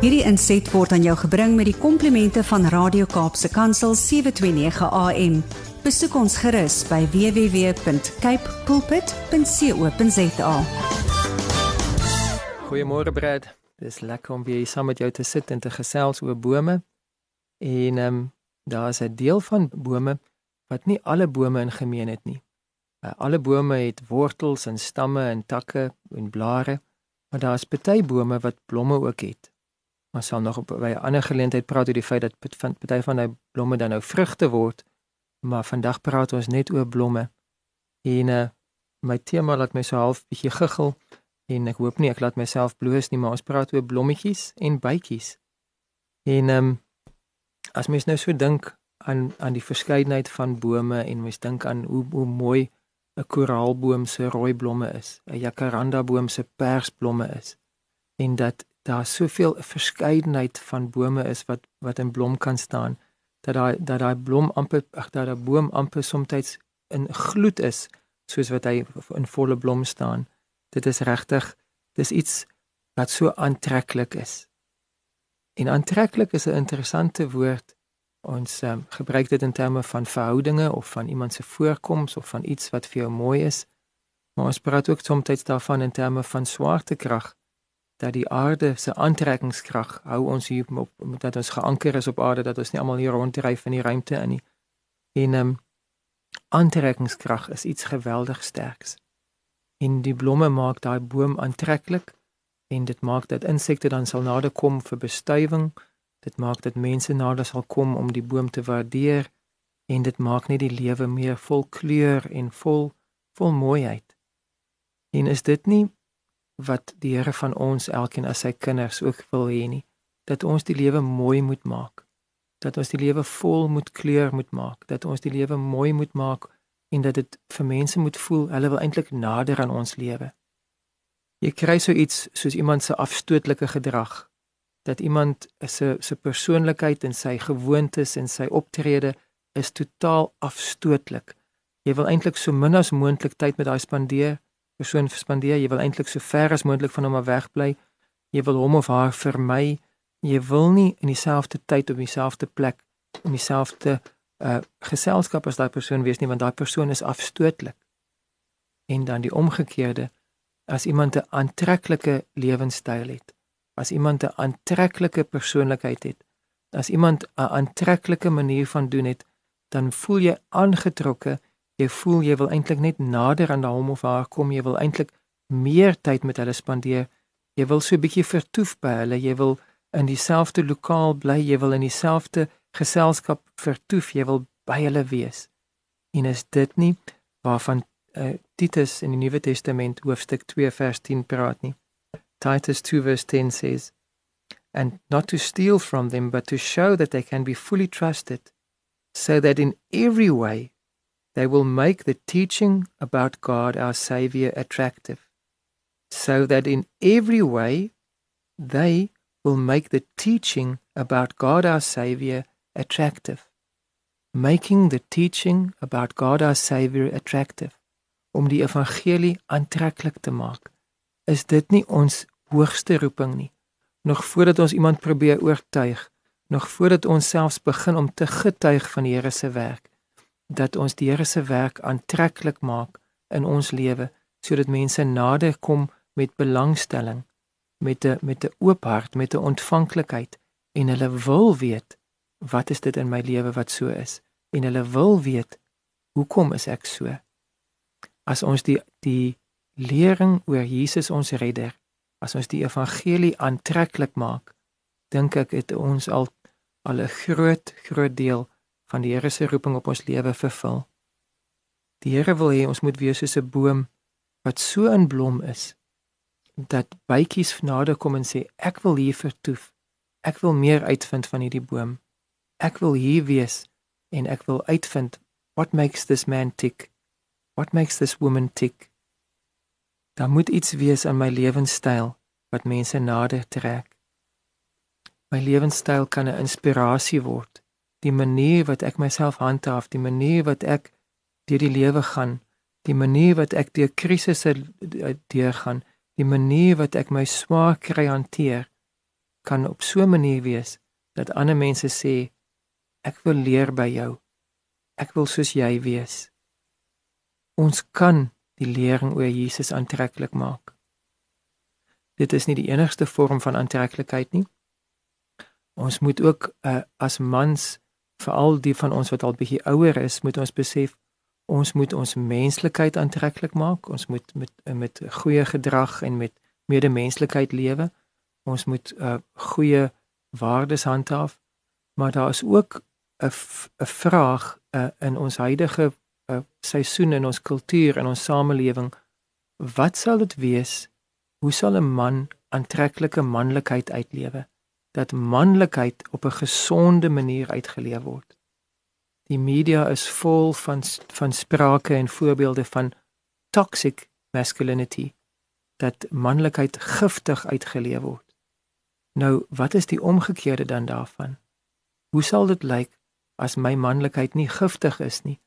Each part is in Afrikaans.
Hierdie inset word aan jou gebring met die komplimente van Radio Kaapse Kansel 729 AM. Besoek ons gerus by www.cape pulpit.co.za. Goeiemôre Brad. Dis lekker om weer saam met jou te sit en te gesels oor bome. En ehm um, daar is 'n deel van bome wat nie alle bome in gemeen het nie. Uh, alle bome het wortels en stamme en takke en blare, maar daar is baie bome wat blomme ook het. Ons sal nog op 'n ander geleentheid praat oor die feit dat van baie van die blomme dan nou vrugte word, maar vandag praat ons net oor blomme. En uh, my tema laat my so half bietjie giggel en ek hoop nie ek laat myself bloos nie, maar ons praat oor blommetjies en bytjies. En ehm um, as mens nou so dink aan aan die verskeidenheid van bome en mens dink aan hoe hoe mooi 'n koraalboom se rooi blomme is, 'n jacaranda boom se persblomme is en dat daar soveel verskeidenheid van bome is wat wat in blom kan staan dat daai dat daai blom amper ag dat daai boom amper soms in gloed is soos wat hy in volle blom staan. Dit is regtig dis iets wat so aantreklik is. En aantreklik is 'n interessante woord Ons um, gebruik dit in terme van verhoudinge of van iemand se voorkoms of van iets wat vir jou mooi is. Maar ons praat ook soms daarvan in terme van swaartekrag dat die aarde se aantrekkingskrag hou ons hier op dat ons geanker is op aarde dat ons nie almal hier ronddryf in die ruimte in nie. En ehm um, aantrekkingskrag is iets geweldig sterks. En die blomme maak daai boom aantreklik en dit maak dat insekte dan sal nader kom vir bestuiving. Dit maak dat mense nader sal kom om die boom te waardeer en dit maak net die lewe meer vol kleur en vol vol mooiheid. En is dit nie wat die Here van ons elkeen as sy kinders ook wil hê nie, dat ons die lewe mooi moet maak. Dat ons die lewe vol moet kleur moet maak, dat ons die lewe mooi moet maak en dat dit vir mense moet voel hulle wil eintlik nader aan ons lewe. Jy kry so iets soos iemand se afstootlike gedrag dat iemand se se persoonlikheid en sy gewoontes en sy optrede is totaal afstootlik. Jy wil eintlik so min as moontlik tyd met daai spandeer, persoon spandeer. Jy wil eintlik so ver as moontlik van hom af wegbly. Jy wil hom of haar vermy. Jy wil nie in dieselfde tyd op dieselfde plek in dieselfde uh geselskap as daai persoon wees nie want daai persoon is afstootlik. En dan die omgekeerde as iemand 'n aantreklike lewenstyl het as iemand 'n aantreklike persoonlikheid het, as iemand 'n aantreklike manier van doen het, dan voel jy aangetrokke. Jy voel jy wil eintlik net nader aan hom of haar kom. Jy wil eintlik meer tyd met hulle spandeer. Jy wil so 'n bietjie vertoef by hulle. Jy wil in dieselfde lokaal bly. Jy wil in dieselfde geselskap vertoef. Jy wil by hulle wees. En is dit nie waarvan uh, Titus in die Nuwe Testament hoofstuk 2 vers 10 praat nie? Titus 2 verse 10 says, And not to steal from them, but to show that they can be fully trusted, so that in every way they will make the teaching about God our Saviour attractive. So that in every way they will make the teaching about God our Saviour attractive. Making the teaching about God our Saviour attractive. Om die evangelie aantreklik te maak. Is dit nie ons hoogste roeping nie. Nog voordat ons iemand probeer oortuig, nog voordat ons selfs begin om te getuig van die Here se werk, dat ons die Here se werk aantreklik maak in ons lewe sodat mense nader kom met belangstelling, met 'n met 'n oop hart, met 'n ontvanklikheid en hulle wil weet wat is dit in my lewe wat so is en hulle wil weet hoekom is ek so? As ons die die lering oor Jesus ons redder as ons die evangelie aantreklik maak, dink ek het ons al al 'n groot groot deel van die Here se roeping op ons lewe vervul. Die Here wil hê ons moet wees soos 'n boom wat so in blom is dat bytjies nader kom en sê ek wil hier vertoef. Ek wil meer uitvind van hierdie boom. Ek wil hier wees en ek wil uitvind what makes this man tick? What makes this woman tick? Daar moet iets wees aan my lewenstyl wat mense nader trek. My lewenstyl kan 'n inspirasie word. Die manier wat ek myself handhaaf, die manier wat ek deur die lewe gaan, die manier wat ek deur krisisse deurgaan, die manier wat ek my swaar kry hanteer kan op so 'n manier wees dat ander mense sê ek wil leer by jou. Ek wil soos jy wees. Ons kan die lering oor Jesus aantreklik maak. Dit is nie die enigste vorm van aantreklikheid nie. Ons moet ook uh, as mans veral die van ons wat al bietjie ouer is, moet ons besef ons moet ons menslikheid aantreklik maak. Ons moet met met goeie gedrag en met medemenslikheid lewe. Ons moet uh, goeie waardes handhaaf. Maar daar is ook 'n 'n vraag uh, in ons huidige uh, seisoen in ons kultuur en ons samelewing. Wat sal dit wees? Hoe sal 'n man aantreklike manlikheid uitlewe? Dat manlikheid op 'n gesonde manier uitgeleef word. Die media is vol van van sprake en voorbeelde van toxic masculinity dat manlikheid giftig uitgeleef word. Nou, wat is die omgekeerde dan daarvan? Hoe sal dit lyk as my manlikheid nie giftig is nie,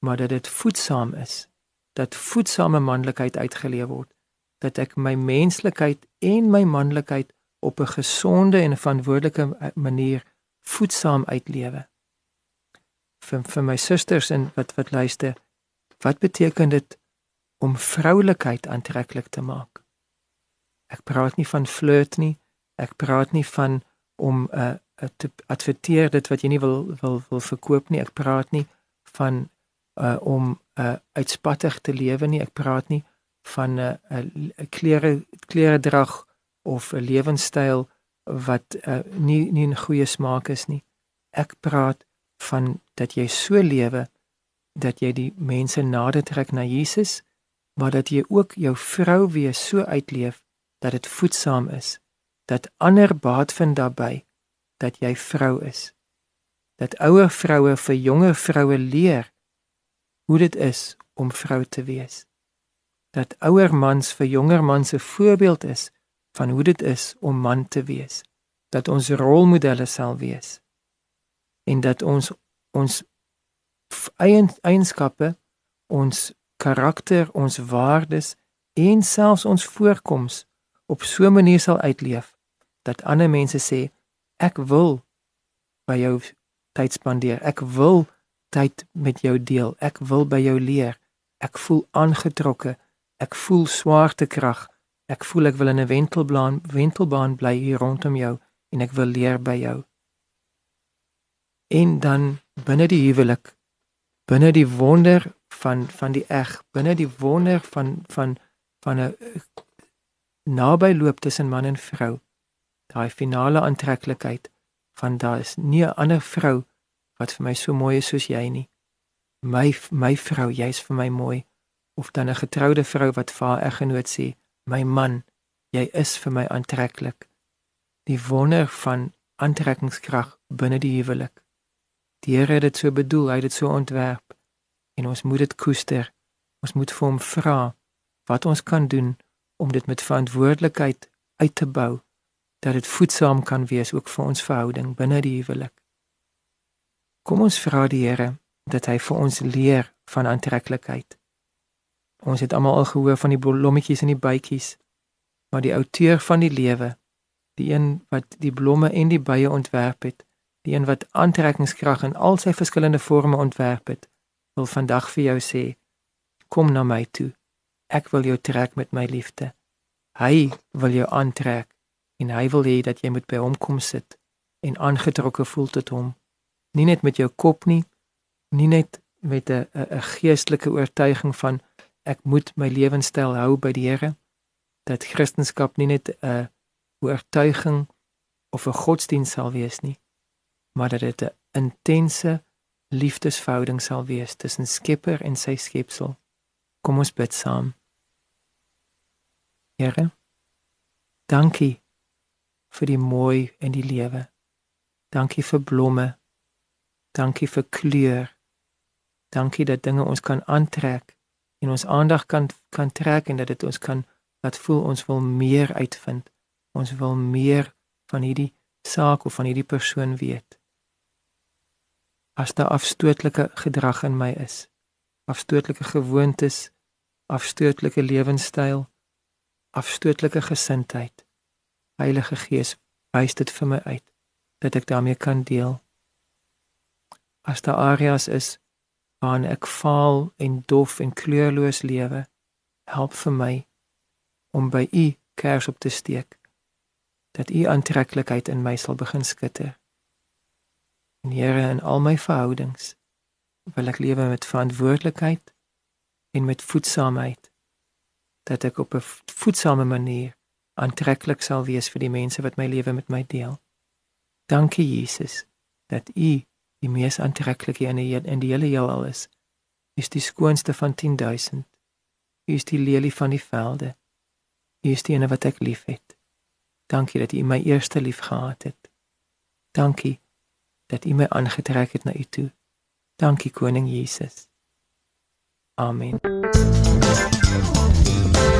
maar dat dit voedsaam is? Dat voedsame manlikheid uitgeleef word, dat ek my menslikheid en my manlikheid op 'n gesonde en verantwoordelike manier voedsaam uitlewe vir vir my susters en wat wat luister wat beteken dit om vroulikheid aantreklik te maak ek praat nie van flirt nie ek praat nie van om 'n uh, uh, te adverteer dit wat jy nie wil wil wil verkoop nie ek praat nie van uh, om uh, uitspattig te lewe nie ek praat nie van 'n uh, uh, klere klere drag of 'n lewenstyl wat uh, nie nie 'n goeie smaak is nie ek praat van dat jy so lewe dat jy die mense nader trek na Jesus, maar dat jy ook jou vrou wees so uitleef dat dit voedsaam is, dat ander baat vind daarbey dat jy vrou is. Dat ouer vroue vir jonger vroue leer hoe dit is om vrou te wees. Dat ouer mans vir jonger mans 'n voorbeeld is van hoe dit is om man te wees. Dat ons rolmodelle sal wees en dat ons ons eienskappe, ons karakter, ons waardes en selfs ons voorkoms op so 'n manier sal uitleef dat ander mense sê ek wil by jou tyd spandeer. Ek wil tyd met jou deel. Ek wil by jou leer. Ek voel aangetrokke. Ek voel swaartekrag. Ek voel ek wil in 'n wentelbaan wentelbaan bly hier rondom jou en ek wil leer by jou en dan binne die huwelik binne die wonder van van die eg binne die wonder van van van 'n naby loop tussen man en vrou daai finale aantreklikheid van daar is nie 'n ander vrou wat vir my so mooi is soos jy nie. My my vrou jy's vir my mooi. Of dan 'n getroude vrou wat vir haar eggenoot sê my man jy is vir my aantreklik. Die wonder van aantrekkingskrag binne die huwelik. Die Here het dit so bedoel, hy het dit so ontwerp. En ons moet dit koester. Ons moet vir hom vra wat ons kan doen om dit met verantwoordelikheid uit te bou dat dit voedsaam kan wees ook vir ons verhouding binne die huwelik. Kom ons vra die Here dat hy vir ons leer van aantreklikheid. Ons het almal al gehoor van die blommetjies en die bytjies, maar die outeur van die lewe, die een wat die blomme en die bye ontwerp het, die een wat aantrekkingskrag in al sy verskillende forme ontwerp het, wil vandag vir jou sê: Kom na my toe. Ek wil jou trek met my liefde. Hy wil jou aantrek en hy wil hê dat jy moet by hom kom sit en aangetrokke voel tot hom. Nie net met jou kop nie, nie net met 'n 'n geestelike oortuiging van ek moet my lewenstyl hou by die Here dat Christendom nie net 'n oortuiging of 'n godsdienst sal wees nie, maar dat dit 'n intense liefdesverhouding sal wees tussen Skepper en sy skepsel. Kom ons bid saam. Here, dankie vir die mooi in die lewe. Dankie vir blomme. Dankie vir kleur. Dankie dat dinge ons kan aantrek en ons aandag kan kan trek en dat dit ons kan laat voel ons wil meer uitvind. Ons wil meer van hierdie saak of van hierdie persoon weet as daar afstootlike gedrag in my is, afstootlike gewoontes, afstootlike lewenstyl, afstootlike gesindheid. Heilige Gees, wys dit vir my uit dat ek daarmee kan deel. As daar areas is waarin ek faal en dof en kleurloos lewe, help vir my om by U kers op te steek dat U aantreklikheid in my sal begin skitter. En Here in al my verhoudings wil ek lewe met verantwoordelikheid en met voedsaamheid dat ek op 'n voedsame manier aantreklik sal wees vir die mense wat my lewe met my deel. Dankie Jesus dat U die mees aantreklike in die in die hele heelal is. U is die skoonste van 10000. U is die lelie van die velde. U is die een wat ek liefhet. Dankie dat U my eerste lief gehad het. Dankie dat U my aangetrek het na U toe. Dankie koning Jesus. Amen.